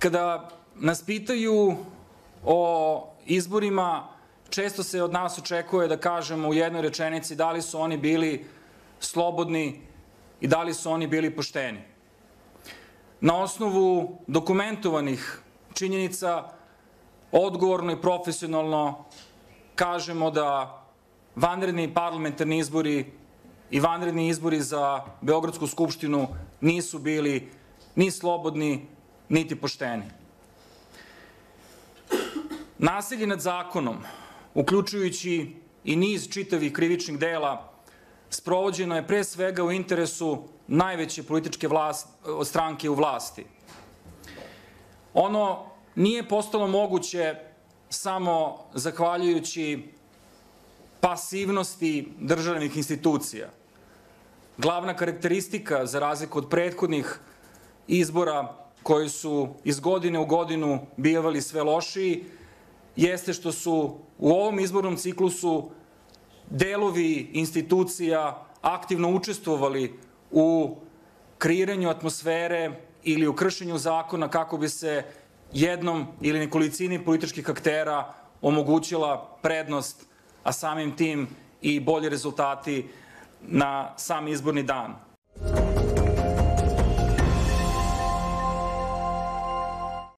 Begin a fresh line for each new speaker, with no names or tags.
Kada nas pitaju o izborima, često se od nas očekuje da kažemo u jednoj rečenici da li su oni bili slobodni i da li su oni bili pošteni. Na osnovu dokumentovanih činjenica, odgovorno i profesionalno kažemo da vanredni parlamentarni izbori i vanredni izbori za Beogradsku skupštinu nisu bili ni slobodni, niti pošteni. Nasilje nad zakonom, uključujući i niz čitavih krivičnih dela, sprovođeno je pre svega u interesu najveće političke vlast, stranke u vlasti. Ono nije postalo moguće samo zahvaljujući pasivnosti državnih institucija. Glavna karakteristika, za razliku od prethodnih izbora koji su iz godine u godinu bijevali sve lošiji, jeste što su u ovom izbornom ciklusu delovi institucija aktivno učestvovali u kreiranju atmosfere ili u kršenju zakona kako bi se jednom ili nekolicini političkih aktera omogućila prednost, a samim tim i bolji rezultati na sam izborni dan.